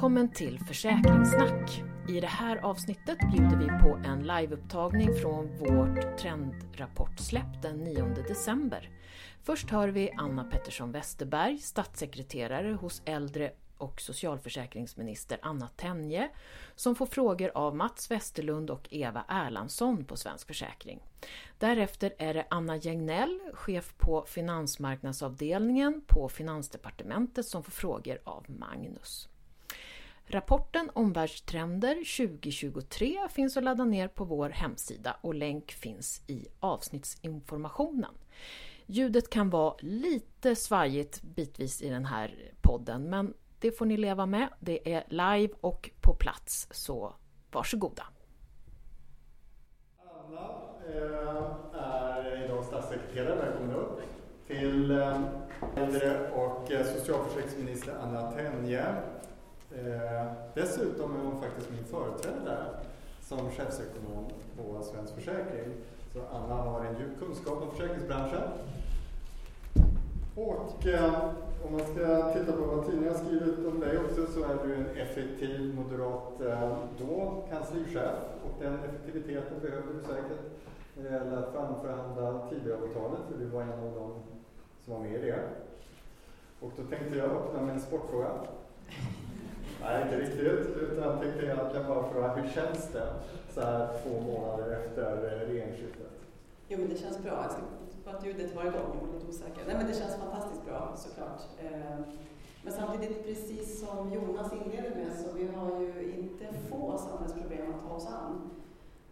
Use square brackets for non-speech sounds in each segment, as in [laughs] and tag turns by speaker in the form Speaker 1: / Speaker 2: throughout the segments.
Speaker 1: Välkommen till Försäkringssnack! I det här avsnittet bjuder vi på en liveupptagning från vårt trendrapportsläpp den 9 december. Först hör vi Anna Pettersson Westerberg, statssekreterare hos äldre och socialförsäkringsminister Anna Tenje som får frågor av Mats Westerlund och Eva Erlandsson på Svensk Försäkring. Därefter är det Anna Jägnell, chef på finansmarknadsavdelningen på Finansdepartementet som får frågor av Magnus. Rapporten Omvärldstrender 2023 finns att ladda ner på vår hemsida och länk finns i avsnittsinformationen. Ljudet kan vara lite svajigt bitvis i den här podden men det får ni leva med. Det är live och på plats, så varsågoda.
Speaker 2: Anna eh, är idag statssekreterare, välkommen upp. Till eh, äldre och eh, socialförsäkringsminister Anna Tenje. Dessutom är hon faktiskt min företrädare som chefsekonom på Svensk Försäkring. Så Anna har en djup kunskap om försäkringsbranschen och om man ska titta på vad tidningen har skrivit om dig också så är du en effektiv moderat eh, då kanslichef och den effektiviteten behöver du säkert när det gäller att framförhandla Tidöavtalet för du var en av dem som var med i det. Och då tänkte jag öppna med en sportfråga. Nej, inte riktigt, utan tänkte jag kan bara fråga hur känns det så här två månader efter regeringsskiftet?
Speaker 3: Jo, men det känns bra för att ljudet var igång, jag var lite osäker. Nej, men det känns fantastiskt bra såklart. Eh, men samtidigt, precis som Jonas inledde med, så vi har ju inte få samhällsproblem att ta oss an.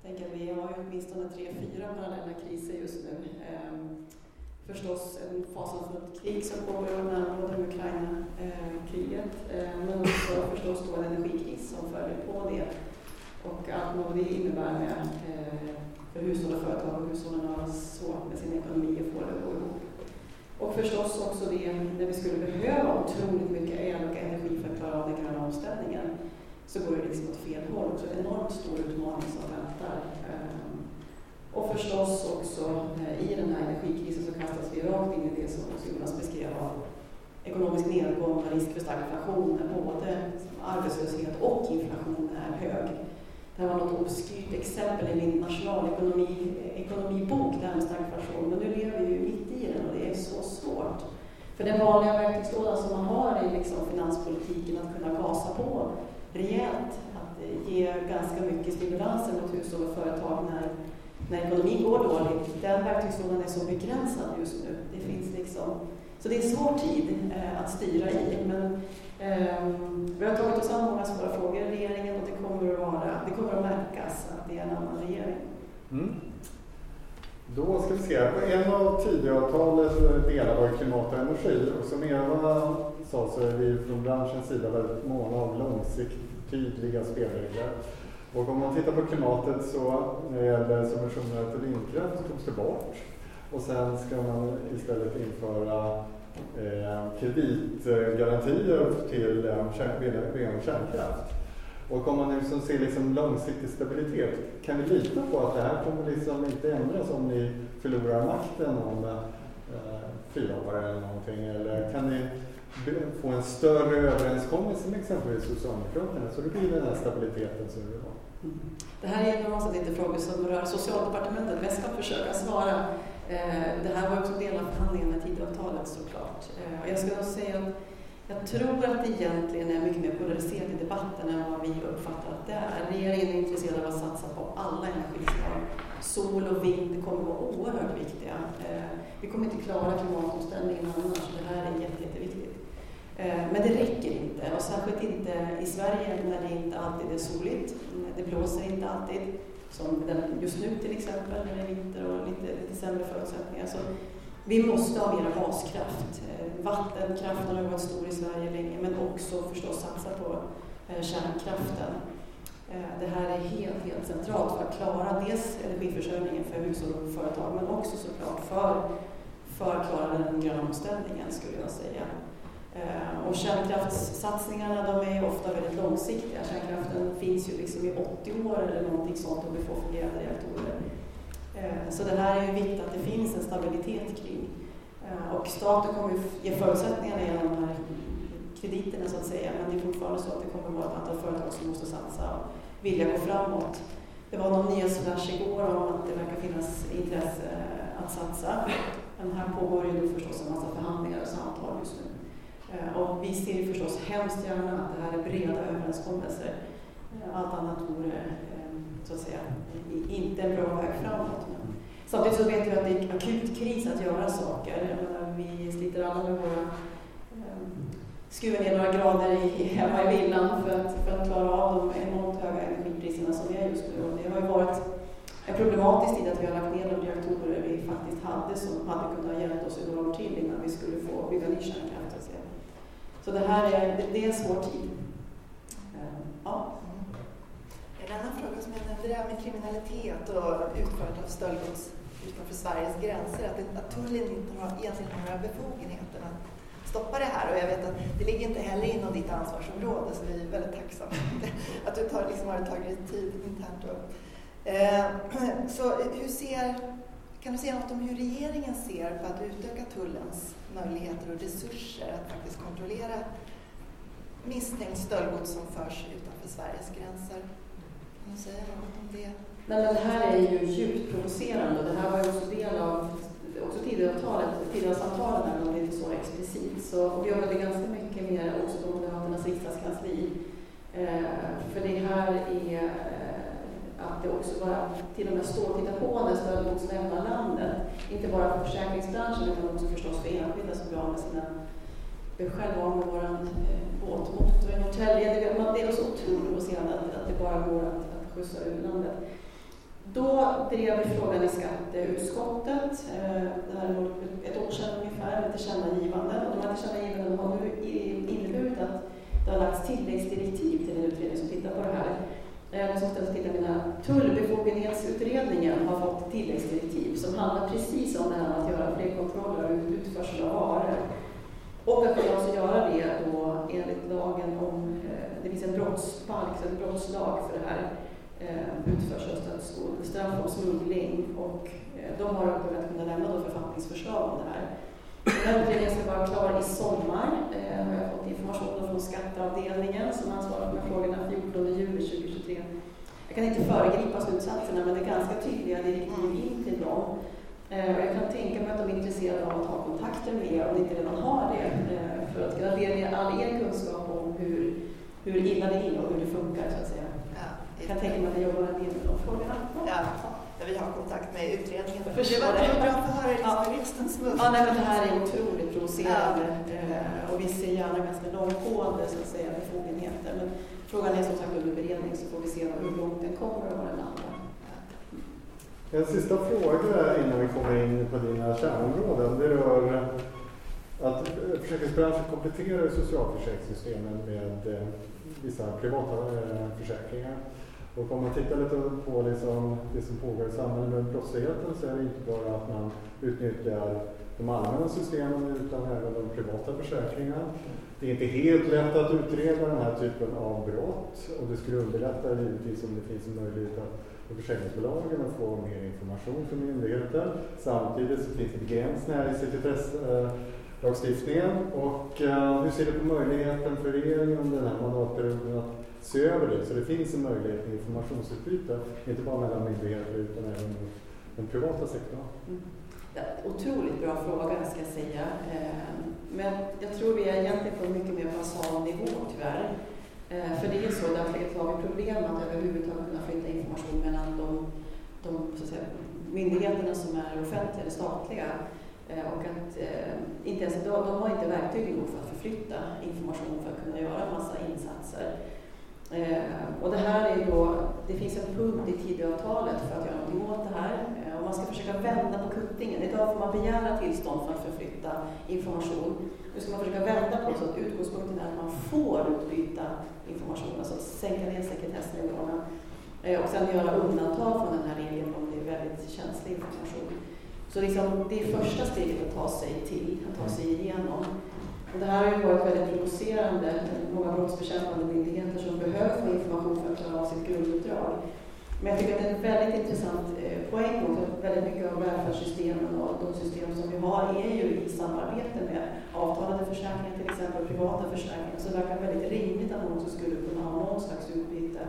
Speaker 3: Tänk att vi har ju åtminstone tre, fyra parallella kriser just nu. Eh, förstås en fasansfullt krig som pågår i närområdet med Ukraina-kriget, eh, men också förstås då en energikris som följer på det och allt vad det innebär med för hushåll och företag och hushållen har svårt med sin ekonomi och få det att gå ihop. Och förstås också det när vi skulle behöva otroligt mycket el och energi för att klara av den gröna omställningen så går det liksom åt fel håll. Så en enormt stor utmaning som väntar. Ehm, och förstås också eh, i den här energikrisen så kastas vi rakt in i det som Jonas beskrev av ekonomisk nedgång och risk för stagflation när både arbetslöshet och inflation är hög. Det här var något obskyrt exempel i min nationalekonomibok, det här med stagflation. Men nu lever vi ju mitt i den och det är så svårt. För den vanliga verktygslådan som man har i liksom finanspolitiken, att kunna gasa på rejält, att ge ganska mycket stimulanser mot hushåll och företag när, när ekonomin går dåligt, den verktygslådan är så begränsad just nu. Det finns liksom, så det är en svår tid eh, att styra i. Men Ehm, vi har tagit oss an många svåra frågor i regeringen och det kommer att, vara, det kommer att märkas att det är en annan regering. Mm.
Speaker 2: Då ska vi se, en av Tidöavtalets delar var klimat och energi och som Eva sa så är vi från branschens sida väldigt måna om långsiktigt tydliga spelregler. Och om man tittar på klimatet så när det gäller subventioner till vindkraft så togs det bort och sen ska man istället införa Eh, kreditgarantier till eh, kärnkraft. Och om man liksom ser liksom långsiktig stabilitet, kan vi lita på att det här kommer liksom inte ändras om ni förlorar makten om eh, fyra år eller någonting? Eller kan ni få en större överenskommelse med exempelvis Socialdemokraterna så det blir den här stabiliteten som vi vill ha?
Speaker 3: Mm. Det här är normalt lite frågor som rör Socialdepartementet, men jag ska försöka svara Eh, det här var också en del av förhandlingarna med Tidöavtalet såklart. Eh, jag skulle säga att jag tror att det egentligen är mycket mer polariserat i debatten än vad vi uppfattar att det är. Regeringen är intresserad av att satsa på alla energislag. Sol och vind kommer att vara oerhört viktiga. Eh, vi kommer inte klara klimatomställningen annars. Det här är jätte, jätteviktigt. Men det räcker inte, och särskilt inte i Sverige när det inte alltid är soligt. Det blåser inte alltid som den just nu till exempel, när det är vinter och lite, lite sämre förutsättningar. Så vi måste ha mer baskraft. Eh, vattenkraften har varit stor i Sverige länge, men också förstås satsa på eh, kärnkraften. Eh, det här är helt, helt centralt för att klara dels energiförsörjningen för hushåll och företag, men också såklart för, för att klara den gröna omställningen skulle jag säga. Eh, och kärnkraftssatsningarna de är ofta väldigt långsiktiga. Kärnkraften finns ju liksom i 80 år eller någonting sånt om vi får fungerande reaktorer. Eh, så det här är ju viktigt att det finns en stabilitet kring. Eh, och staten kommer ju ge förutsättningarna genom de här krediterna så att säga, men det är fortfarande så att det kommer vara ett antal företag som måste satsa och vilja gå framåt. Det var någon nyhetsflash igår om att det verkar finnas intresse att satsa. Men här pågår ju förstås en massa förhandlingar och samtal just nu. Eh, och vi ser ju förstås hemskt gärna att det här är breda överenskommelser. Eh, allt annat vore ehm, så att säga inte en bra väg framåt. Men samtidigt så vet vi att det är akut kris att göra saker. Vi sliter alla med våra ehm, skruva ner några grader i, hemma i villan för att, för att klara av de enormt höga energipriserna som är just nu. Och det har ju varit en problematisk tid att vi har lagt ner de reaktorer vi faktiskt hade som hade kunnat hjälpa oss i några år till innan vi skulle få bygga ny kärnkraft. Så det här är, det är en svår tid. Ehm, ja.
Speaker 4: En annan fråga som jag nämnde, det här med kriminalitet och utförandet av stöldgods utanför Sveriges gränser, att, att tullen inte har, egentligen har några befogenheter att stoppa det här. Och jag vet att det ligger inte heller inom ditt ansvarsområde, så vi är väldigt tacksamma [laughs] att du tar, liksom har tagit dig tid internt. Och, eh, [clears throat] så hur ser, kan du säga något om hur regeringen ser på att utöka tullens möjligheter och resurser att faktiskt kontrollera misstänkt stöldgods som förs utanför Sveriges gränser. Kan du säga något om det?
Speaker 3: Nej, men det här är ju djupt provocerande och det här var ju också del av också Tidöavtalet, även om det inte är så explicit. Så, vi jobbade ganska mycket med också på Moderaternas riksdagskansli. Eh, för det här är att det också bara till och med står och tittar på när stöldgods lämnar landet. Inte bara för försäkringsbranschen utan också förstås för enskilda som blir av med sina eh, själva med vår båtmotor i Norrtälje. Det, är så otroligt provocerande att, att det bara går att, att skjutsa ur landet. Då drev vi frågan i skatteutskottet, eh, det här är ett år sedan ungefär, med tillkännagivande. Och de här tillkännagivandena har nu inneburit att det har lagts tilläggsdirektiv till en utredning som tittar på det här. Eh, som ställer till mina Tullbefogenhetsutredningen har fått tilläggsdirektiv som handlar precis om det här med att göra fler kontroller av utförsel av varor. Och att vi alltså göra det då enligt lagen om, eh, det finns en brottsbalk, en brottslag för det här, eh, utförsel av stöldgods, straff om smuggling och eh, de har börjat kunna lämna då författningsförslag om det här. Utredningen ska vara klar i sommar, eh, har jag fått information från skatteavdelningen som ansvarar för frågorna 14 juli 2023. Jag kan inte föregripa slutsatserna men det är ganska tydliga direktiv in till dem. Eh, och jag kan tänka mig att de är intresserade av att ha kontakter med er om ni inte redan har det eh, för att delge all er kunskap om hur, hur illa det är och hur det funkar så att säga. Ja, jag kan tänka mig att ni jobbar en del med de frågorna.
Speaker 4: Ja vi har kontakt med utredningen.
Speaker 3: Det var,
Speaker 4: det var bra att få höra liksom, ja.
Speaker 3: Ja, nej, men det här är otroligt provocerande ja. Eh, och vi ser gärna ganska långtgående så att säga, befogenheter. Men frågan är som sagt under beredning så får vi se hur långt den kommer och var den landar.
Speaker 2: En sista fråga innan vi kommer in på dina kärnområden. Det rör att försäkringsbranschen kompletterar socialförsäkringssystemen med eh, vissa privata eh, försäkringar. Och om man tittar lite på liksom det som pågår i samhället med brottsligheten så är det inte bara att man utnyttjar de allmänna systemen utan även de privata försäkringarna. Det är inte helt lätt att utreda den här typen av brott och det skulle underlätta givetvis om det finns en möjlighet att för försäkringsbolagen att få mer information från myndigheten. Samtidigt så finns det begränsningar i sekretesslagstiftningen. Eh, och uh, hur ser du på möjligheten för regeringen under den här mandatperioden att se över det. Så det finns en möjlighet till informationsutbyte, inte bara mellan myndigheter utan även den privata sektorn. Mm.
Speaker 3: Ja, otroligt bra fråga ska jag säga. Ehm, men jag tror vi är egentligen på mycket mer basal nivå tyvärr. Ehm, för det är så, Det har vi problem att överhuvudtaget kunna flytta information mellan de, de så att säga, myndigheterna som är offentliga eller statliga. Ehm, och att inte ens de, de har inte verktyg nog för att förflytta information för att kunna göra en massa insatser. Eh, och det här är då, det finns en punkt i Tidöavtalet för att göra någonting åt det här. Eh, och man ska försöka vända på kuttingen. Idag får man begära tillstånd för att förflytta information. Nu ska man försöka vända på det så att utgångspunkten är att man får utbyta information, alltså sänka ner sekretessnivåerna. Eh, och sen göra undantag från den här regeln om det är väldigt känslig information. Så liksom, det är första steget att ta sig till, att ta sig igenom. Och det här har ju varit väldigt provocerande. Många brottsbekämpande myndigheter som behöver få information för att klara av sitt grunduppdrag. Men jag tycker att det är en väldigt intressant eh, poäng också. Väldigt mycket av välfärdssystemen och de system som vi har är ju i samarbete med avtalade försäkringar till exempel, privata försäkringar. Så det verkar väldigt rimligt att man också skulle kunna ha någon slags utbyte.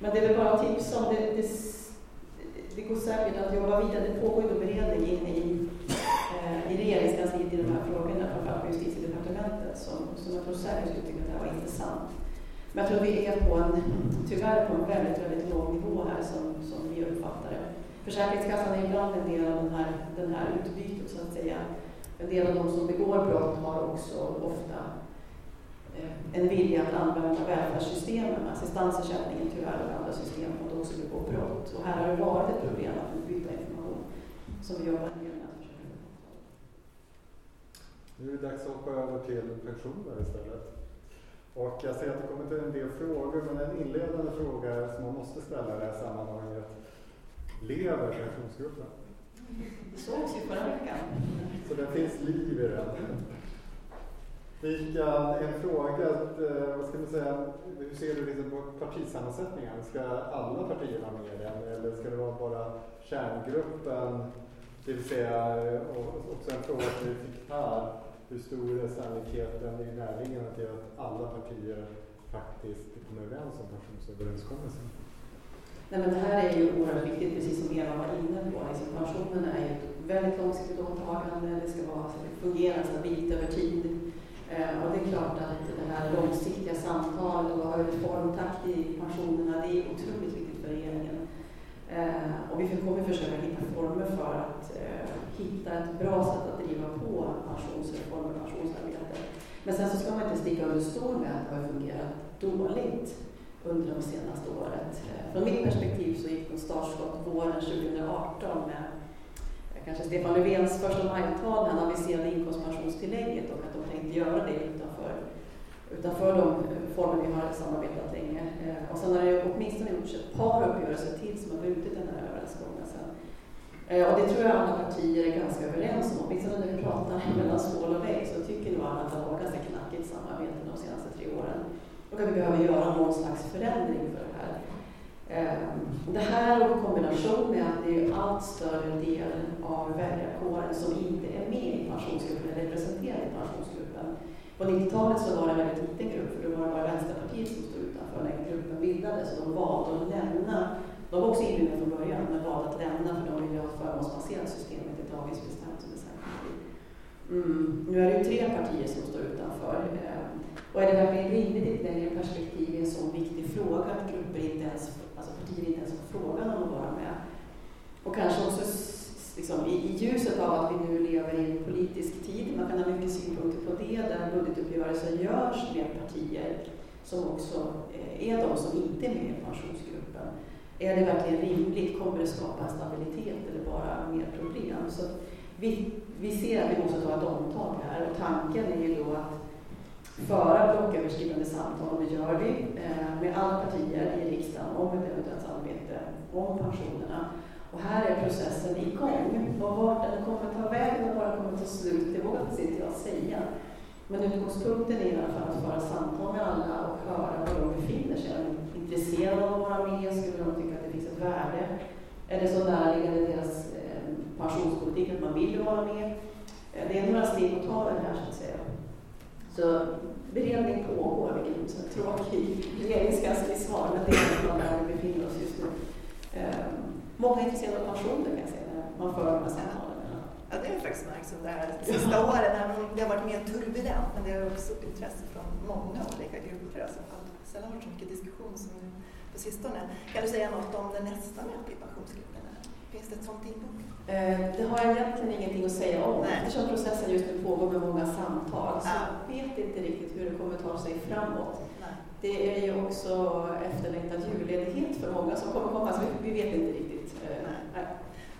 Speaker 3: Men det är väl bara att tipsa om det, det, det går säkert att jobba vidare. Det pågår ju beredning inne i, eh, i regeringskansliet i de här frågorna, som, jag tror säkert skulle tycka att det här var intressant. Men jag tror vi är på en, tyvärr på en väldigt, väldigt låg nivå här som, som vi uppfattar det. Försäkringskassan är ibland en del av den här, den här utbytet så att säga. En del av de som begår brott har också ofta eh, en vilja att använda välfärdssystemen, assistansersättningen tyvärr och andra system för att också begå brott. Och här har det varit ett problem att utbyta information som vi jobbar med
Speaker 2: nu är det dags att hoppa över till pensioner istället. Och jag ser att det kommer till en del frågor, men en inledande fråga som man måste ställa i det här sammanhanget. Lever pensionsgruppen?
Speaker 3: Det sågs ju förra veckan.
Speaker 2: Så det finns liv i den. Vilka, en fråga, eh, vad ska man säga, hur ser du liksom på partisammansättningen? Ska alla partier vara med i den eller ska det vara bara kärngruppen? Det vill säga, och också en fråga som vi fick här, hur stor är sannolikheten i närliggande till att alla partier faktiskt kommer överens om pensionsöverenskommelsen?
Speaker 3: Nej, men det här är ju oerhört viktigt, precis som Eva var inne på. Liksom pensionen är ju ett väldigt långsiktigt åtagande. Det ska vara, alltså, fungera stabilt över tid. Eh, och det är klart att det här långsiktiga samtalet och ha reformtakt i pensionerna, det är otroligt viktigt för regeringen. Eh, och vi kommer försöka hitta former för att eh, hitta ett bra sätt att driva på pensionsreformer och pensionsarbete. Men sen så ska man inte sticka under stol med att det har fungerat dåligt under de senaste året. Eh, från mitt perspektiv så gick det startskott våren 2018 med eh, kanske Stefan Löfvens första majtal när han aviserade inkomstpensionstillägget och att de tänkte göra det utanför, utanför de former vi har samarbetat länge. Eh, och sen har det åtminstone gjorts ett par uppgörelser till som har brutit den här överenskommelsen. Eh, och det tror jag alla partier är ganska överens om. Åtminstone när vi pratar [laughs] mellan skål och vägg så tycker nog alla att det har varit ganska knackigt samarbete de senaste tre åren och att vi behöver göra någon slags förändring för det här. Eh, det här och kombination med att det är allt större del av väljarkåren som inte är med i pensionsgruppen eller representerad i pensionsgruppen. På 90-talet så var det en väldigt liten grupp, för då var det bara Vänsterpartiet som stod utanför när gruppen bildades och de valde att lämna. De var också inbjudna från början, men valde att lämna för de ville ha ett förmånsbaserat system, i dagens avgiftsbestämt mm. Nu är det ju tre partier som står utanför. Ehm, och är det verkligen rimligt i ett längre perspektiv i en så viktig fråga att grupper inte ens, alltså partier inte ens får frågan om att vara med? Och kanske också liksom, i, i ljuset av att vi nu lever i en politisk tid, man kan ha mycket synpunkter på det, där budgetuppgörelser görs med partier som också eh, är de som inte är med i pensionsgruppen. Är det verkligen rimligt? Kommer det skapa stabilitet eller bara mer problem? Så vi, vi ser att vi måste ta ett omtag här och tanken är ju då att föra blocköverskridande samtal, och det gör vi, eh, med alla partier i riksdagen om ett eventuellt samarbete om pensionerna. Och här är processen igång. Och vart den kommer ta vägen och var den kommer ta slut, det vågar inte jag säga. Men utgångspunkten är i alla fall att föra samtal med alla och höra var de befinner sig. Är de intresserade av att vara med? Skulle de tycka att det finns ett värde? Är det så närliggande deras eh, pensionspolitik att man vill vara med? Eh, det är några steg att ta den här så att säga. Så beredning pågår, vilket är en tråkig regeringskanslisvar, men det är där vi befinner oss just nu. Ehm, Många är intresserade av pensioner kan jag säga, när man för de här samtalen.
Speaker 4: Ja, det är faktiskt märkt det här sista åren. Det har varit mer turbulent, men det har också intresse från många olika grupper. Alltså, sällan varit så mycket diskussion som på sistone. Kan du säga något om det nästa möte i pensionsgruppen? Finns det ett sånt inbokat?
Speaker 3: Eh, det har jag egentligen ingenting att säga om Nej. eftersom processen just nu pågår med många samtal. Så ja. jag vet inte riktigt hur det kommer ta sig framåt. Nej. Det är ju också efterlängtad julledighet för många som kommer komma, så vi vet inte riktigt.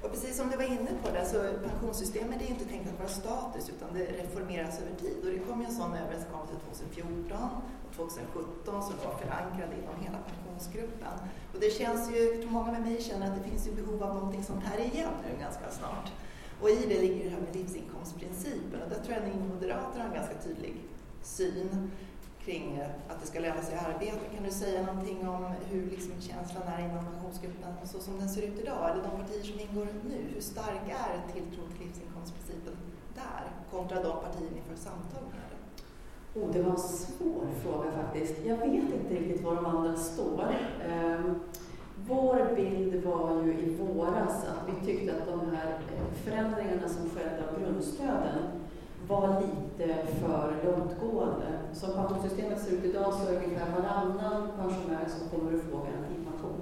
Speaker 4: Och precis som du var inne på, det, så pensionssystemet är inte tänkt att vara statiskt utan det reformeras över tid. Och det kom ju en sån överenskommelse 2014 och 2017 som var förankrad inom hela pensionsgruppen. Och det känns ju, jag tror många med mig känner att det finns ju behov av någonting sånt här igen nu ganska snart. Och i det ligger det här med livsinkomstprincipen och där tror jag att ni moderater har en ganska tydlig syn kring att det ska löna sig att arbeta. Kan du säga någonting om hur liksom känslan är inom pensionsgruppen så som den ser ut idag, eller de partier som ingår nu? Hur stark är tilltron till livsinkomstprincipen där kontra de partier ni för samtal med?
Speaker 3: Oh, det var en svår fråga faktiskt. Jag vet inte riktigt var de andra står. Um, vår bild var ju i våras att vi tyckte att de här eh, förändringarna som skedde av grundstöden var lite för långtgående. Som pensionssystemet ser ut idag så är det ungefär varannan pensionär som kommer att få garantipension.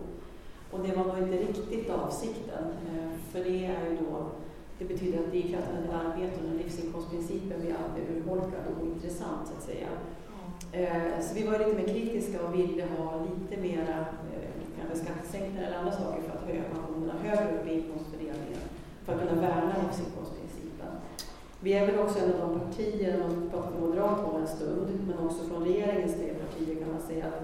Speaker 3: Och det var nog inte riktigt avsikten, eh, för det är ju då det betyder att drivkraften till arbete och livsinkomstprincipen blir alltid urholkad och ointressant så att säga. Mm. Så vi var lite mer kritiska och ville ha lite mera eh, kanske skattesänkningar eller andra saker för att höja pensionerna högre upp i inkomstfördelningen för att kunna värna livsinkomstprincipen. Vi är väl också en av de partier, om man pratar från moderat håll en stund, men också från regeringens tre partier kan man säga att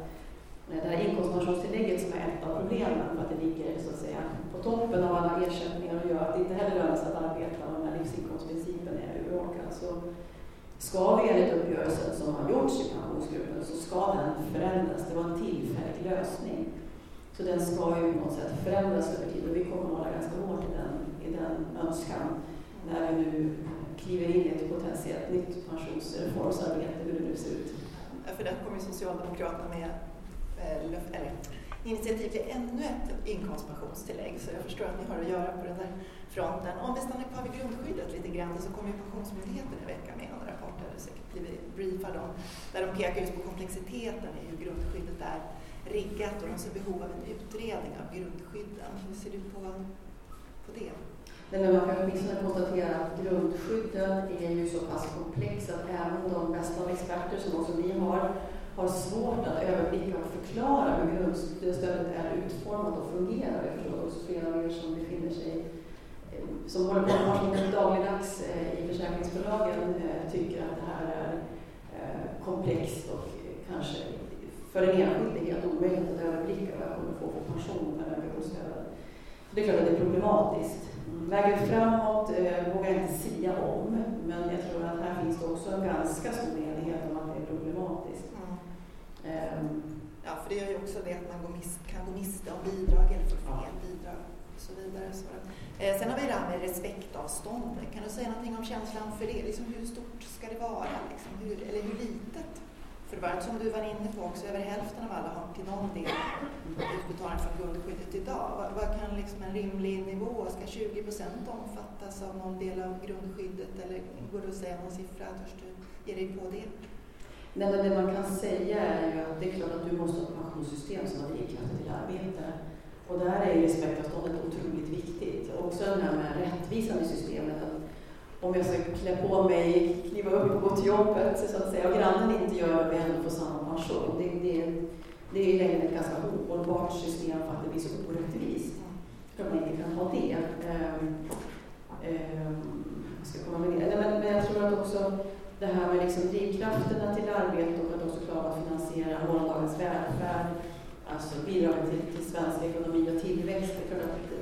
Speaker 3: eh, det här inkomstpensionstillägget som är ett av problemen för att det ligger så att säga, på toppen av alla ersättningar och gör att det inte heller lönar sig att arbeta och den här livsinkomstprincipen är urholkad. Så ska vi enligt uppgörelsen som har gjorts i pensionsgruppen så ska den förändras. Det var en tillfällig lösning. Så den ska ju på något sätt förändras över tid och vi kommer att hålla ganska hårt i den, i den önskan när vi nu kliver in i ett potentiellt nytt pensionsreformsarbete, hur det nu ser ut.
Speaker 4: För där kommer Socialdemokraterna med eh, eller, initiativ till ännu ett inkomstpensionstillägg så jag förstår att ni har att göra på den där fronten. Om vi stannar kvar vid grundskyddet lite grann så kommer ju Pensionsmyndigheten i veckan med en rapport, där du säkert blivit briefad om, där de pekar just på komplexiteten i hur grundskyddet är riggat och de ser behov av en utredning av grundskydden. Hur ser du på, på det?
Speaker 3: Nej, men man kan åtminstone konstatera att grundskydden är ju så pass komplex att även de bästa av experter som också vi har har svårt att överblicka och förklara hur grundstödet är utformat och fungerar. Jag förstår också flera av er som befinner sig eh, som håller på med dagligdags eh, i försäkringsbolagen eh, tycker att det här är komplext och kanske för den enskilde helt omöjligt att överblicka vad jag kommer få för pension med den grundstödet. Det är klart att det är problematiskt. Vägen framåt vågar jag inte sia om, men jag tror att här finns det också en ganska stor enighet om att det är problematiskt.
Speaker 4: Um, ja, för det gör ju också det att man går mis kan gå miste om bidrag eller få fel bidrag och så vidare. Så. Eh, sen har vi det här med respektavståndet. Kan du säga någonting om känslan för det? Liksom hur stort ska det vara? Liksom hur, eller hur litet? För det var som du var inne på också, över hälften av alla har till någon del utbetalning från grundskyddet idag. Vad, vad kan liksom en rimlig nivå, ska 20 procent omfattas av någon del av grundskyddet eller går det att säga någon siffra? Törs du ge dig på det?
Speaker 3: Nej, men det man kan säga är ju att det är klart att du måste ha ett pensionssystem som har drivkrafter till arbete. Och där är respektavståndet otroligt viktigt. Också den här med rättvisan i systemet. Att om jag ska klä på mig, kliva upp och gå till jobbet så att säga, och grannen inte gör det, vi ändå får samma pension. Det, det, det är i längden ett ganska ohållbart system för att det blir så orättvist. För att man inte kan ha det. Um, um, jag ska komma med det. Men, men jag tror att också det här med liksom drivkrafterna till arbete och att också klara att finansiera morgondagens välfärd, alltså bidragen till, till svensk ekonomi och tillväxt. Det,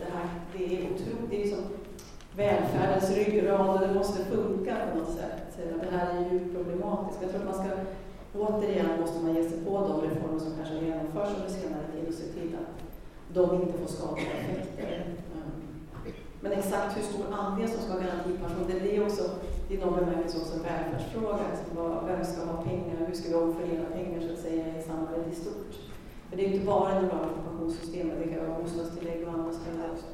Speaker 3: det, här, det är otroligt, det är liksom, välfärdens ryggrad och det måste funka på något sätt. Det här är ju problematiskt. Jag tror att man ska, återigen måste man ge sig på de reformer som kanske genomförs under senare tid och se till att de inte får skadliga effekter. Mm. Men exakt hur stor andel som ska ha garantipension, det blir också i någon bemärkelse också en välfärdsfråga. Alltså vem ska ha pengar? Hur ska vi omfördela pengar så att säga i samhället i stort? För det är inte bara inom ramen för pensionssystemet, det kan vara bostadstillägg och andra ställen också.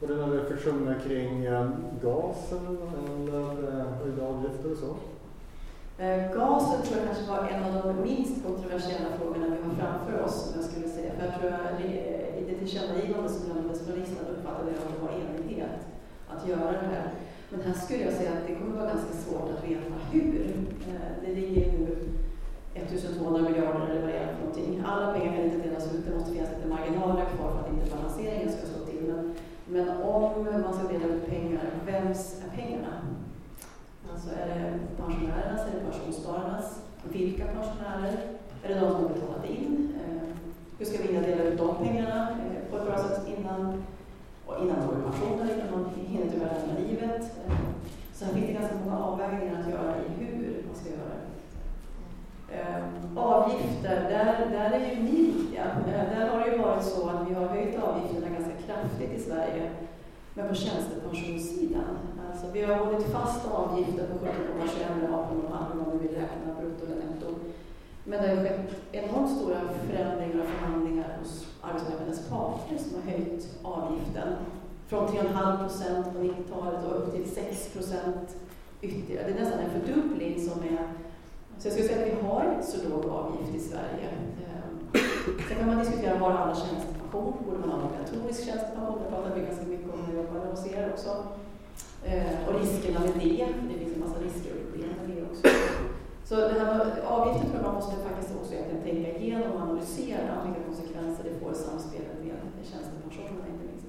Speaker 2: Och det några reflektioner kring eh, gasen eller eh, höjda avgifter och så?
Speaker 3: Eh, gasen tror jag kanske var en av de minst kontroversiella frågorna vi har framför oss, om jag skulle säga. För jag tror att i det tillkännagivande som lämnades från riksdagen uppfattade jag att det var enighet att göra det här. Men här skulle jag säga att det kommer vara ganska svårt att veta hur. Eh, det ligger nu 1200 miljarder eller vad det är för någonting. Alla pengar kan inte delas ut, det måste finnas lite marginaler kvar för att inte balanseringen ska slå till. Men, men om man ska dela ut pengar, vems är pengarna? Alltså är det pensionärernas, är det pensionsspararnas? Vilka pensionärer? Är det de som har betalat in? Eh, hur ska vi dela ut de pengarna eh, på ett bra sätt innan och innan man går i pension innan man hinner tyvärr lämna livet. Eh, så Sen finns det ganska många avvägningar att göra i hur man ska göra det. Avgifter, där, där är ju ni viktiga. Där har det ju varit så att vi har höjt avgifterna ganska kraftigt i Sverige, men på tjänstepensionssidan. Alltså, vi har hållit fast avgiften på 17,21 eller 18,5 om vi vill räkna brutto eller netto. Men det har skett enormt stora förändringar och förhandlingar hos arbetsmarknadens parter som har höjt avgiften från 3,5 procent på 90-talet och upp till 6 procent ytterligare. Det är nästan en fördubbling som är... Så jag skulle säga att vi har inte så låg avgift i Sverige. Ehm, Sen kan man diskutera, var alla tjänstepension? Borde man ha en obligatorisk tjänstepension? Det pratar vi ganska mycket om när vi jobbar hos er också. Eh, och riskerna med det, det finns en massa risker och problem med det också. Så det här med avgiften tror jag man måste faktiskt också egentligen tänka igenom och analysera vilka konsekvenser det får i samspelet med tjänstepensionerna inte minst.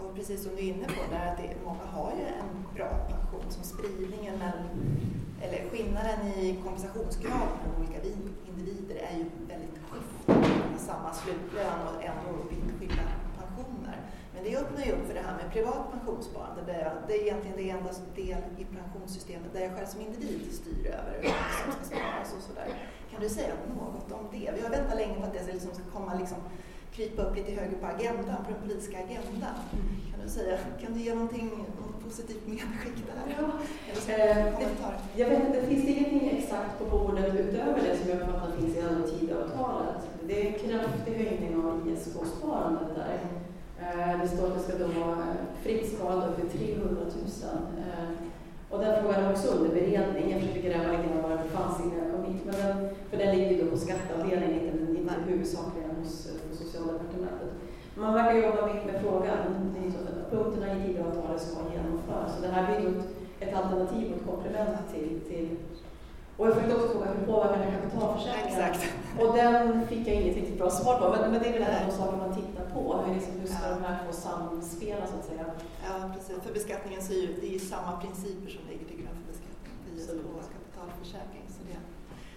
Speaker 4: Och precis som du är inne på, där att det, många har ju en bra pension som spridningen mellan, eller skillnaden i kompensationsgrad mellan olika individer är ju väldigt skiftande. Samma slutlön och ändå. Men det öppnar ju upp för det här med privat pensionssparande. Där jag, det är egentligen det enda del i pensionssystemet där jag själv som individ styr över hur som ska sparas och sådär. Kan du säga något om det? Vi har väntat länge på att det liksom ska komma liksom krypa upp lite högre på agendan, på den politiska agendan. Mm. Kan du säga, kan du ge någonting positivt medskick där? Ja.
Speaker 3: Eh, jag vet inte, finns det ingenting exakt på bordet utöver det som jag uppfattar finns i alla Tidöavtalet? Det är en kraftig höjning av ISK-sparandet där. Eh, det står att det ska då vara eh, fritt skal för 300 000. Eh, och den frågan är också under beredning. Jag försöker gräva lite grann var det fanns innan jag kom hit. Men den, för den ligger ju då på skatteavdelningen, inte, inte huvudsakligen hos, hos Socialdepartementet. Man verkar jobba med, med frågan. Punkterna i Tidöavtalet ska genomföras. Så det här blir ett, ett alternativ och ett komplement till, till och jag fick också fråga hur påverkar det kapitalförsäkringen?
Speaker 4: Exakt.
Speaker 3: Och den fick jag inget riktigt bra svar på. Men, men det är väl en av de saker man tittar på. Hur, liksom, hur ska ja. de här få samspela så att säga?
Speaker 4: Ja, precis. För beskattningen så är ju, det är ju samma principer som ligger till grund för beskattning för ISK och kapitalförsäkring. Så det,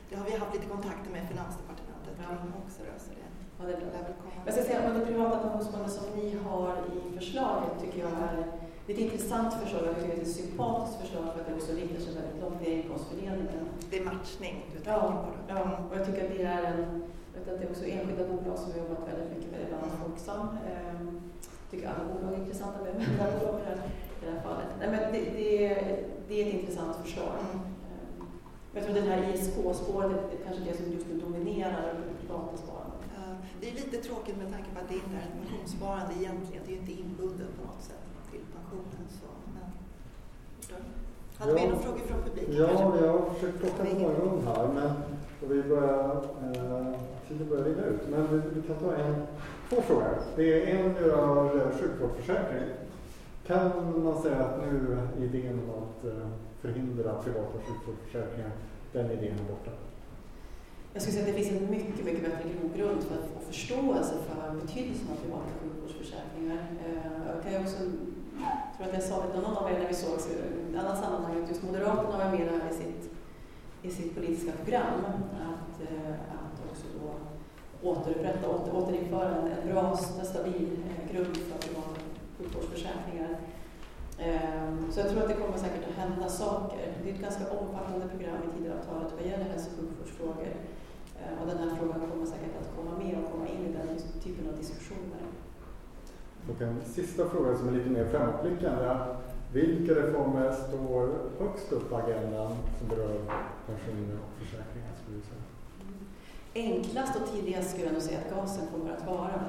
Speaker 4: det har vi haft lite kontakter med Finansdepartementet ja. också. Då, så det,
Speaker 3: ja, det är bra. Jag ska säga att det privata pensionssparandet som ni har i förslaget tycker jag är det är ett intressant förslag, jag tycker det är ett sympatiskt förslag för att det också riktar sig väldigt långt i inkomstfördelningen.
Speaker 4: Det är matchning du
Speaker 3: tänker ja, på? Ja, och jag tycker att det är en, vet att det är också enskilda bolag som har jobbat väldigt mycket med det, bland annat Folksam. Eh, tycker alla bolag är intressanta med vända bolag i det här fallet. Nej, men det, det, det är ett intressant förslag. Mm. Ehm, jag tror det här ISK-spåret är kanske det som just nu dominerar det privata sparandet.
Speaker 4: Det är lite tråkigt med tanke på att det inte är ett pensionssparande egentligen. Det är ju inte inbundet på något sätt pensionen. Så, men, hade ja, vi några frågor från publiken?
Speaker 2: Ja, kanske? jag har försökt plocka någon här, men och vi börjar, eh, tiden börjar rinna ut. Men vi, vi, kan ta en, två frågor. Det är en rör sjukvårdsförsäkring. Kan man säga att nu idén om att eh, förhindra privata sjukvårdsförsäkringar, den idén är borta?
Speaker 3: Jag skulle säga att det finns en mycket, mycket bättre grogrund för att få förståelse för betydelsen av privata sjukvårdsförsäkringar. Eh, jag kan också jag tror att jag sa det någon av er när vi sågs i ett annat sammanhang, att just Moderaterna var med i sitt, i sitt politiska program, att, eh, att också då återupprätta, åter, återinföra en, en bra, stabil eh, grund för privata sjukvårdsförsäkringar. Ehm, så jag tror att det kommer säkert att hända saker. Det är ett ganska omfattande program i Tidöavtalet vad gäller hälso och sjukvårdsfrågor. Ehm, och den här frågan kommer säkert att komma med och komma in i den typen av diskussioner.
Speaker 2: Och en sista fråga som är lite mer framåtblickande. Vilka reformer står högst upp på agendan som berör pensioner och försäkringar? Skulle du säga?
Speaker 3: Enklast och tidigast skulle jag nog säga att gasen kommer att vara.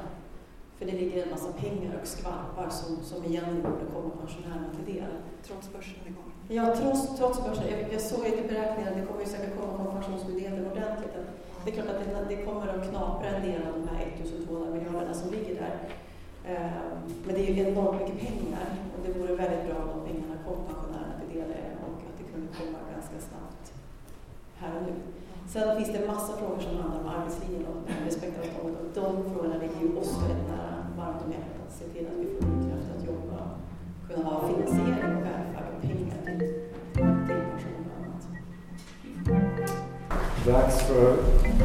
Speaker 3: För det ligger en massa pengar och skvalpar som, som egentligen borde komma pensionärerna till del.
Speaker 4: Trots börsen igång?
Speaker 3: Ja, trots, trots börsen. Jag, jag såg lite beräkningar, det kommer ju säkert komma på pensionsmyndigheten ordentligt. Det är klart att det, det kommer att knapra en del av de här 1200 miljarderna som ligger där. Ehm, Ehm, men det är ju enormt mycket pengar och det vore väldigt bra om de pengarna kom pensionärerna till del eh, och att det kunde komma ganska snabbt här och nu. Sen finns det massa frågor som handlar om arbetslinjen och respektavtalet och de frågorna ligger ju oss väldigt nära varmt om hjärtat. Att se till att vi får kraft att jobba, kunna ha finansiering och välfärd och pengar till, till pension och annat.
Speaker 2: Dags för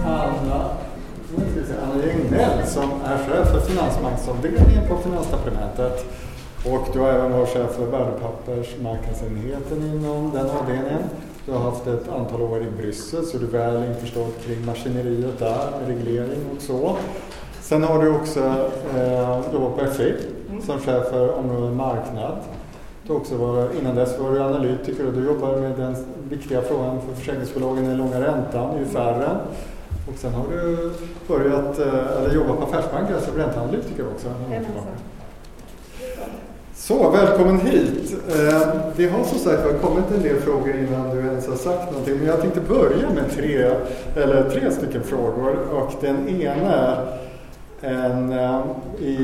Speaker 2: Anna Anna Regnell som är chef för finansmarknadsavdelningen på Finansdepartementet Och du har även varit chef för värdepappersmarknadsenheten inom den avdelningen. Du har haft ett antal år i Bryssel så du är väl införstådd kring maskineriet där med reglering och så. Sen har du också eh, jobbat på FI mm. som chef för området marknad. Du också var, innan dess var du analytiker och du jobbar med den viktiga frågan för försäkringsbolagen, den långa räntan, UFR. Och sen har du börjat, eh, eller jobbat på affärsbanker, alltså ränteanalytiker också. Så, välkommen hit. Eh, det har som sagt kommit en del frågor innan du ens har sagt någonting, men jag tänkte börja med tre, eller tre stycken frågor. Och den ena är en, eh, i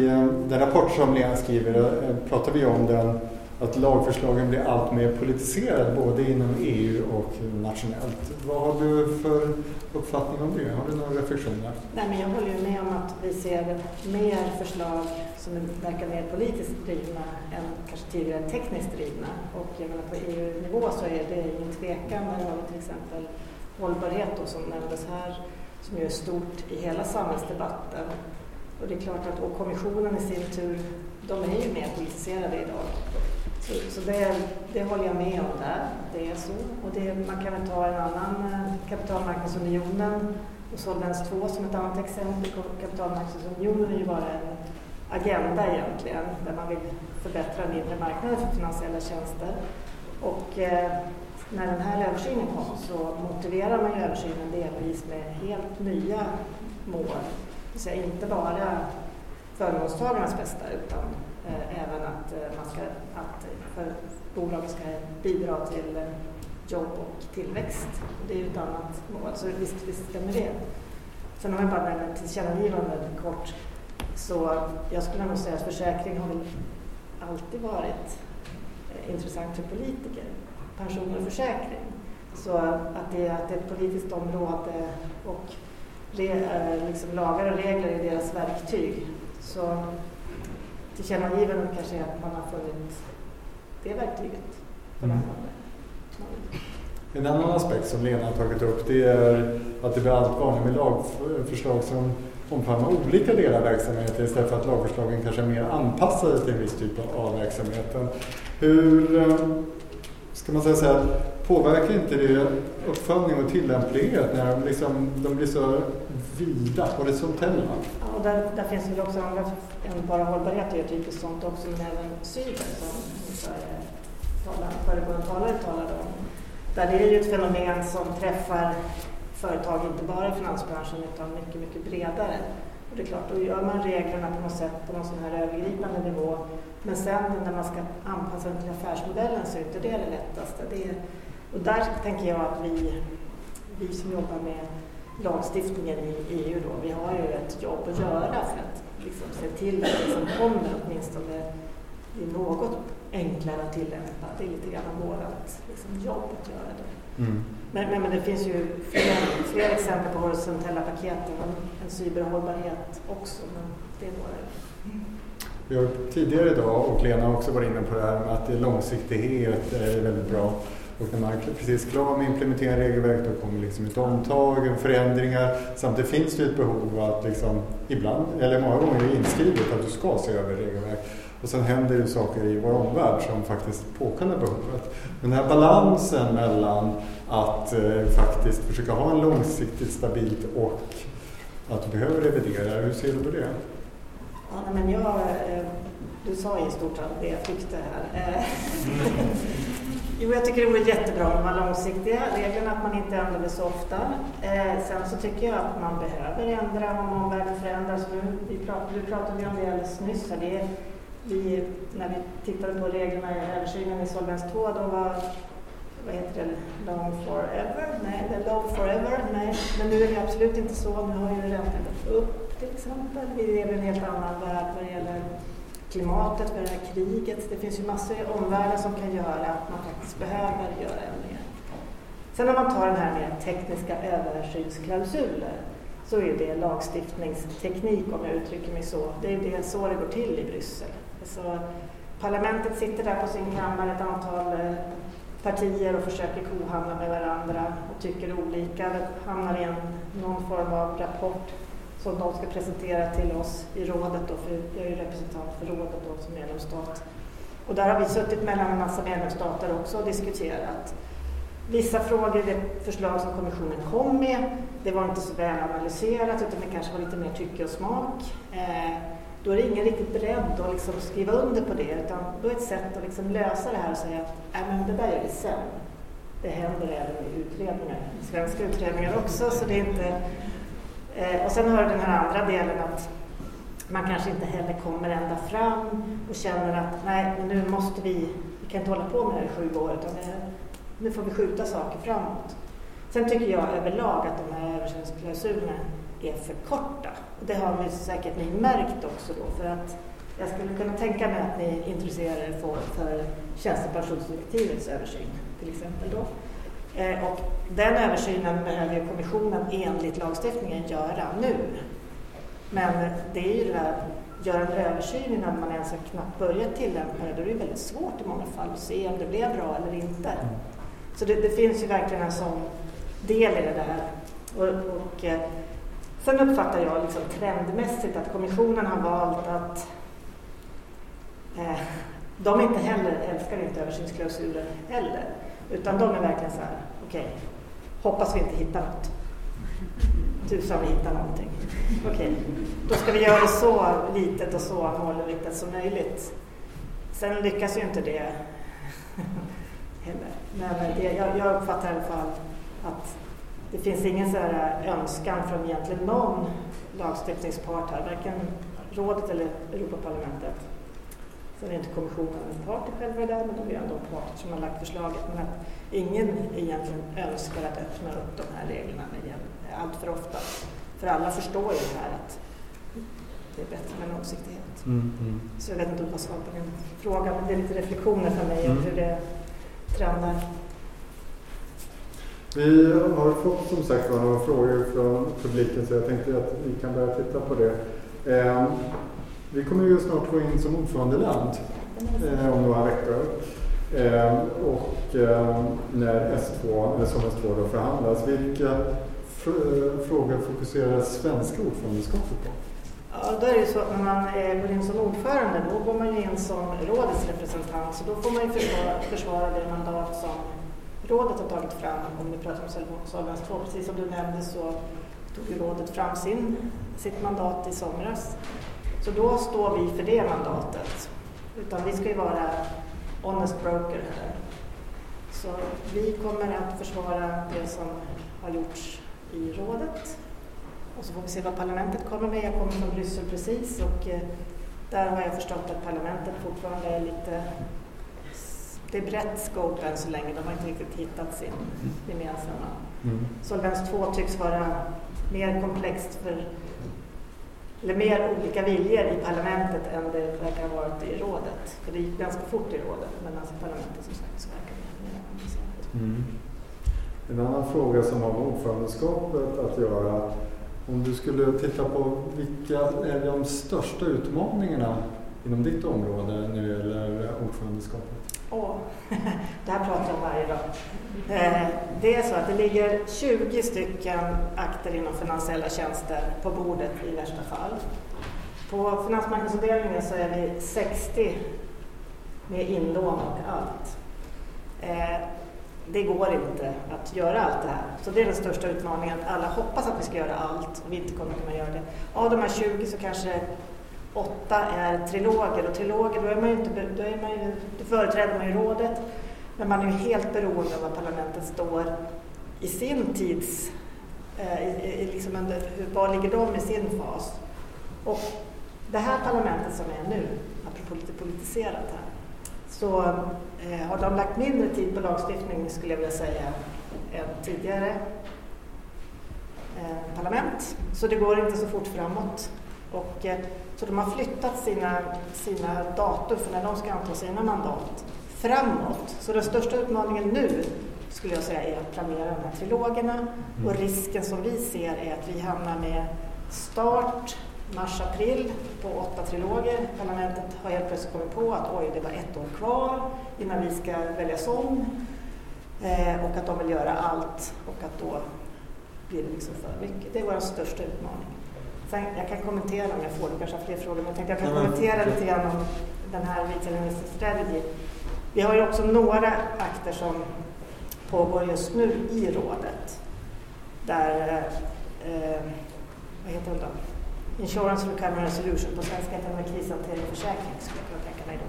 Speaker 2: den rapport som Lena skriver pratar vi om den att lagförslagen blir allt mer politiserade både inom EU och nationellt. Vad har du för uppfattning om det? Har du några reflektioner?
Speaker 5: Nej, men jag håller ju med om att vi ser mer förslag som verkar mer politiskt drivna än kanske tidigare tekniskt drivna. Och jag menar på EU-nivå så är det ingen tvekan. Där har vi till exempel hållbarhet då, som nämndes här som ju är stort i hela samhällsdebatten. Och det är klart att och kommissionen i sin tur, de är ju mer politiserade idag. Så, så det, det, håller jag med om där, det är så. Och det, man kan väl ta en annan, eh, kapitalmarknadsunionen och Solvens 2 som ett annat exempel. Kapitalmarknadsunionen är ju bara en agenda egentligen, där man vill förbättra den inre marknaden för finansiella tjänster. Och eh, när den här översynen kom så motiverar man ju översynen delvis med helt nya mål. Det vill säga inte bara förmånstagarnas bästa utan Eh, även att, eh, man ska, att eh, för bolagen ska bidra till jobb och tillväxt. Det är ju ett annat mål, så visst, visst stämmer det. Sen om jag bara nämner tillkännagivanden kort, så jag skulle nog säga att försäkring har väl alltid varit intressant för politiker. Pension och försäkring. Så att det, att det är ett politiskt område och re, liksom lagar och regler är deras verktyg. Så tillkännagivandet kanske är att man har funnit det verktyget. Mm.
Speaker 2: En annan aspekt som Lena har tagit upp det är att det blir allt vanligare med lagförslag som omfamnar olika delar av verksamheten istället för att lagförslagen kanske är mer anpassade till en viss typ av verksamheten. Hur eh, ska man säga så här, påverkar inte det uppföljning och tillämplighet när liksom, de blir så vida horisontella?
Speaker 5: Ja, och där, där finns det också andra än bara hållbarhet är typiskt sånt också, men även cyber som eh, föregående talare talade om. Där det är ju ett fenomen som träffar företag, inte bara i finansbranschen utan mycket, mycket bredare. Och det är klart, då gör man reglerna på något sätt på någon sån här övergripande nivå. Men sen när man ska anpassa den till affärsmodellen så är inte det det lättaste. Det är, och där tänker jag att vi, vi som jobbar med lagstiftningen i EU då, vi har ju ett jobb att göra för att liksom se till att det som kommer åtminstone blir något enklare att tillämpa. Det är lite grann vårt liksom, jobb att göra det. Mm. Men, men, men, det finns ju fler, fler exempel på horisontella paket än, än cyberhållbarhet också. Men det är några.
Speaker 2: Vi har tidigare idag, och Lena har också varit inne på det här med att långsiktighet är väldigt bra. Och när man är precis klar med implementera regelverk då kommer liksom ett omtag, förändringar. Samtidigt finns det ett behov att liksom, ibland, eller många gånger är det inskrivet att du ska se över regelverk. Och sen händer det saker i vår omvärld som faktiskt påkallar behovet. Men den här balansen mellan att eh, faktiskt försöka ha en långsiktigt stabilt och att du behöver revidera, hur ser du på det?
Speaker 5: Ja, men jag, eh, du sa i stort sett det jag tyckte här. Eh, [laughs] Jo, jag tycker det vore jättebra med de här långsiktiga reglerna, att man inte ändrar det så ofta. Eh, sen så tycker jag att man behöver ändra om omvärlden förändras. Nu, vi pratade, du pratade om det alldeles nyss. Här. Det vi, när vi tittade på reglerna i översynen i Solvens 2, då var vad heter det, long forever? Nej, det är long forever. Nej, men nu är det absolut inte så. Nu har ju räntan gått upp till exempel. Vi lever i en helt annan värld vad det gäller klimatet, med det här kriget. Det finns ju massor i omvärlden som kan göra att man faktiskt behöver göra ändringar. Sen när man tar den här med tekniska översynsklausuler så är det lagstiftningsteknik om jag uttrycker mig så. Det är det så det går till i Bryssel. Alltså, parlamentet sitter där på sin kammare, ett antal eh, partier och försöker kohandla med varandra och tycker olika. Hamnar i en, någon form av rapport som de ska presentera till oss i rådet, då, för jag är ju representant för rådet då, som medlemsstat. Och där har vi suttit mellan en massa medlemsstater också och diskuterat. Vissa frågor, det förslag som kommissionen kom med, det var inte så väl analyserat utan det kanske var lite mer tycke och smak. Eh, då är det ingen riktigt beredd att liksom skriva under på det utan då är ett sätt att liksom lösa det här och säga att äh, men det där gör vi sen. Det händer även i utredningar, i svenska utredningar också. Så det är inte, eh, och sen har du den här andra delen att man kanske inte heller kommer ända fram och känner att nej, men nu måste vi, vi kan inte hålla på med det här i sju år utan nu får vi skjuta saker framåt. Sen tycker jag överlag att de här översynsklausulerna är för korta. Och det har vi säkert ni märkt också då för att jag skulle kunna tänka mig att ni intresserar er för, för tjänstepensionsdirektivets översyn till exempel då. Eh, och den översynen behöver kommissionen enligt lagstiftningen göra nu. Men det är ju det här, göra en översyn innan man ens har knappt börjat tillämpa det, då är det väldigt svårt i många fall att se om det blev bra eller inte. Så det, det finns ju verkligen en sån del i det där. Och, och eh, sen uppfattar jag liksom trendmässigt att kommissionen har valt att eh, de inte heller älskar inte översynsklausuler heller. Utan de är verkligen så här, okej, okay, hoppas vi inte hittar något. Tusan vi hittar någonting. Okej, okay. då ska vi göra det så litet och så målinriktat som möjligt. Sen lyckas ju inte det [laughs] heller. Men det, jag, jag uppfattar i alla fall att det finns ingen så önskan från egentligen någon lagstiftningspart här, varken rådet eller Europaparlamentet. Sen är inte kommissionen en part i själva det där, men de är ändå en part som har lagt förslaget. Men att ingen egentligen önskar att öppna upp de här reglerna allt för ofta. För alla förstår ju det här att det är bättre med långsiktighet. Mm, mm. Så jag vet inte om jag svarar på din fråga, men det är lite reflektioner för mig mm. om hur det trendar.
Speaker 2: Vi har fått som sagt några frågor från publiken så jag tänkte att vi kan börja titta på det. Eh, vi kommer ju snart gå in som ordförandeland eh, om några veckor. Eh, och eh, när S2, eller som S2 då förhandlas, vilka eh, frågor fokuserar svenska ordförandeskapet på?
Speaker 5: Ja, då är det ju så att när man eh, går in som ordförande, då går man ju in som rådets representant, så då får man ju försvara, försvara det mandat som rådet har tagit fram, om vi pratar om Solvens 2. Precis som du nämnde så tog ju rådet fram sin, sitt mandat i somras. Så då står vi för det mandatet. Utan vi ska ju vara honest broker här. Så vi kommer att försvara det som har gjorts i rådet. Och så får vi se vad parlamentet kommer med. Jag kommer från Bryssel precis och eh, där har jag förstått att parlamentet fortfarande är lite det är brett scope än så länge. De har inte riktigt hittat sin gemensamma. Mm. Solvens 2 tycks vara mer komplext för eller mer olika viljor i parlamentet än det verkar ha varit i rådet. För det gick ganska fort i rådet, men alltså parlamentet som sagt så verkar det mer komplicerat. Mm.
Speaker 2: En annan fråga som har med ordförandeskapet att göra. Om du skulle titta på vilka är de största utmaningarna inom ditt område när det gäller ordförandeskapet?
Speaker 5: Åh, [laughs] det här pratar jag om varje dag. Eh, det är så att det ligger 20 stycken akter inom finansiella tjänster på bordet i värsta fall. På finansmarknadsavdelningen så är vi 60 med inlån och allt. Eh, det går inte att göra allt det här. Så det är den största utmaningen, alla hoppas att vi ska göra allt och vi inte kommer kunna göra det. Av de här 20 så kanske åtta är triloger och triloger, då, är man ju inte, då, är man ju, då företräder man ju rådet, men man är ju helt beroende av var parlamentet står i sin tids, eh, i, i, liksom under, var ligger de i sin fas? Och det här parlamentet som är nu, apropå lite politiserat här, så eh, har de lagt mindre tid på lagstiftning skulle jag vilja säga än tidigare eh, parlament. Så det går inte så fort framåt. Och, eh, så de har flyttat sina, sina datum för när de ska anta sina mandat framåt. Så den största utmaningen nu skulle jag säga är att planera de här trilogerna mm. och risken som vi ser är att vi hamnar med start mars-april på åtta triloger. Parlamentet har helt plötsligt kommit på att oj, det var ett år kvar innan vi ska väljas om eh, och att de vill göra allt och att då blir det liksom för mycket. Det är vår största utmaning. Sen, jag kan kommentera om jag får, du kanske har fler frågor, men jag tänkte jag kan kommentera lite grann om den här Retail Strategy. Vi har ju också några akter som pågår just nu i rådet. Där, eh, vad heter den då? Insurance Recovery Resolution, på svenska heter den krishantering och försäkring, skulle jag kunna tänka mig. Då.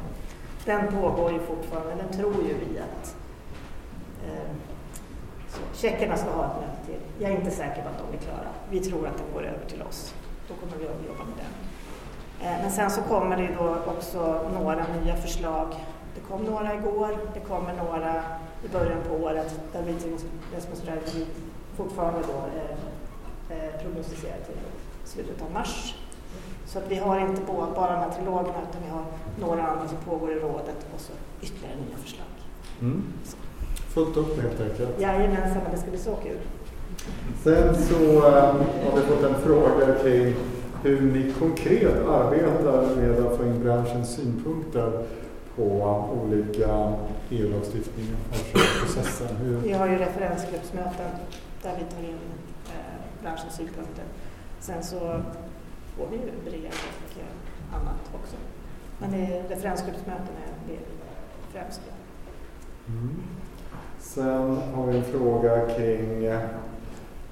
Speaker 5: Den pågår ju fortfarande, den tror ju vi att eh, tjeckerna ska ha ett möte till. Jag är inte säker på att de är klara. Vi tror att den går över till oss. Då kommer vi att jobba med den. Eh, men sen så kommer det då också några nya förslag. Det kom några igår, det kommer några i början på året där Strategy fortfarande då eh, eh, prognostiserar till slutet av mars. Så att vi har inte bara de här trilogerna utan vi har några andra som pågår i rådet och så ytterligare nya förslag.
Speaker 2: Mm. Fullt upp helt enkelt.
Speaker 5: Jajamensan, det ska bli så kul.
Speaker 2: Sen så um, har vi fått en fråga kring hur ni konkret arbetar med att få in branschens synpunkter på olika EU-lagstiftningar och processen.
Speaker 5: Hur... Vi har ju referensgruppsmöten där vi tar in eh, branschens synpunkter. Sen så får vi ju brev och eh, annat också. Men det referensgruppsmöten är det främst.
Speaker 2: Mm. Sen har vi en fråga kring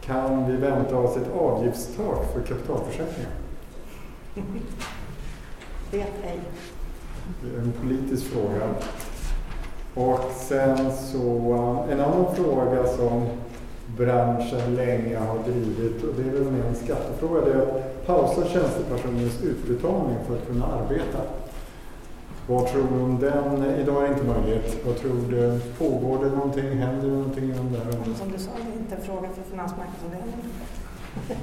Speaker 2: kan vi vänta oss ett avgiftstak för kapitalförsäkringar?
Speaker 5: Vet ej.
Speaker 2: Det är en politisk fråga. Och sen så en annan fråga som branschen länge har drivit och det är väl mer en skattefråga, det är att pausa tjänstepersonens utbetalning för att kunna arbeta. Vad tror du om den? Idag är det inte möjligt. Vad tror du? Pågår det någonting? Händer det någonting inom det här?
Speaker 5: Som du sa, det är inte en fråga för Finansmarknadsavdelningen.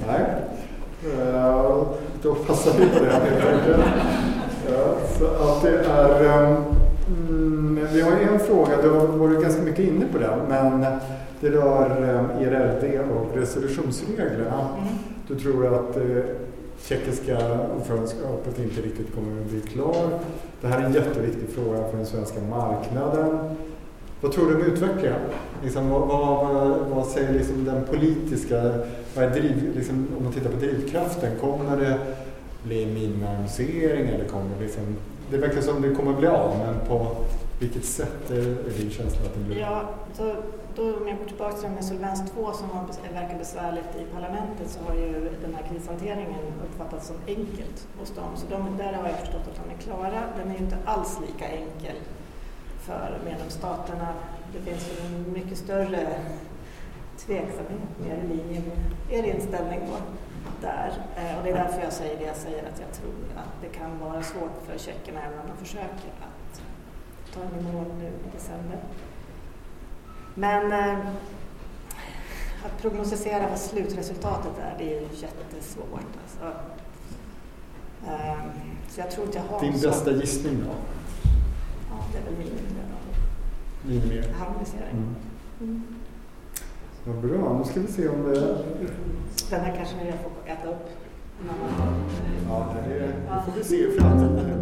Speaker 2: Nej, uh, då passar vi på det helt enkelt. Ja, så att det är, um, vi har en fråga, du har varit ganska mycket inne på den, men det rör um, ERLD och resolutionsreglerna. Mm. Du tror att uh, tjeckiska ordförandeskapet inte riktigt kommer att bli klar. Det här är en jätteviktig fråga för den svenska marknaden. Vad tror du om utvecklingen? Liksom, vad, vad, vad, säger liksom den politiska, vad är driv, liksom, om man tittar på drivkraften, kommer det bli minimalisering eller kommer det liksom, det verkar som det kommer bli av, men på vilket sätt är, är din känsla att det blir?
Speaker 5: Ja, så då, om jag går tillbaka till med Solvens 2 som verkar besvärligt i parlamentet så har ju den här krishanteringen uppfattats som enkelt hos dem. Så de, där har jag förstått att de är klara. Den är ju inte alls lika enkel för medlemsstaterna. Det finns en mycket större tveksamhet mer i linje med er inställning då, där. Eh, och det är därför jag säger det jag säger, att jag tror att det kan vara svårt för tjeckerna även om de försöker att ta en mål nu i december. Men eh, att prognostisera vad slutresultatet är, det är ju jättesvårt. Alltså. Eh, så jag tror inte jag har
Speaker 2: Din
Speaker 5: så...
Speaker 2: bästa gissning då?
Speaker 5: Ja, det är väl minimum.
Speaker 2: Minimum?
Speaker 5: Harmonisering. Mm. Mm.
Speaker 2: Vad bra, nu ska vi se om det...
Speaker 5: Den här kanske ni får äta upp.
Speaker 2: Ja, det, är, det får vi se i framtiden.